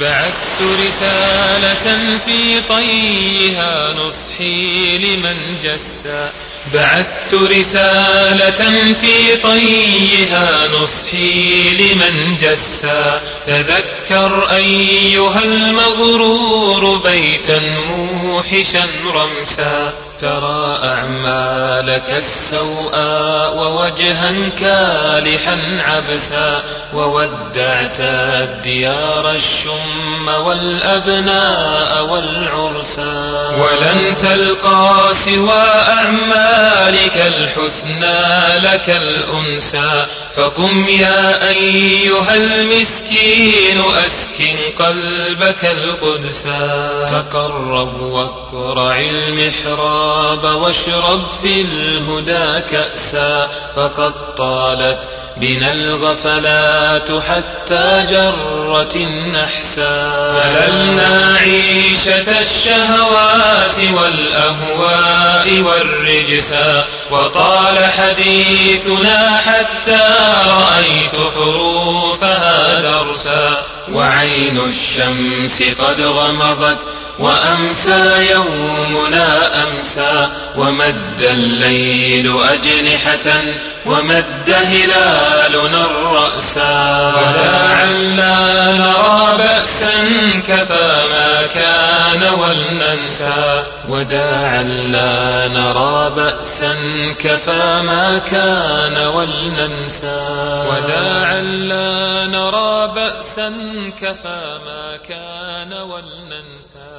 بعثت رسالة في طيها نصحي لمن جسا بعثت رسالة في طيها نصحي لمن جسا تذكر أيها المغرور بيتا موحشا رمسا ترى أعمالك السوء ووجها كالحا عبسا وودعت الديار الشم والأبناء والعرسا ولن تلقى سوى أعمالك الحسنى لك الأنسى فقم يا أيها المسكين أسكن قلبك القدسا تقرب واقرع المحراب واشرب في الهدى كأسا. فقد طالت بنا الغفلات حتى جرت النحسا. مللنا عيشة الشهوات والأهواء والرجسا وطال حديثنا حتى رأيت حروفها درسا. وعين الشمس قد غمضت وأمسى يومنا أمسى ومد الليل أجنحة ومد هلالنا الرأسا وداعا كان ولننسى وداعا لا نرى بأسا كفى ما كان ولننسى وداعا لا نرى بأسا كفى ما كان ولننسى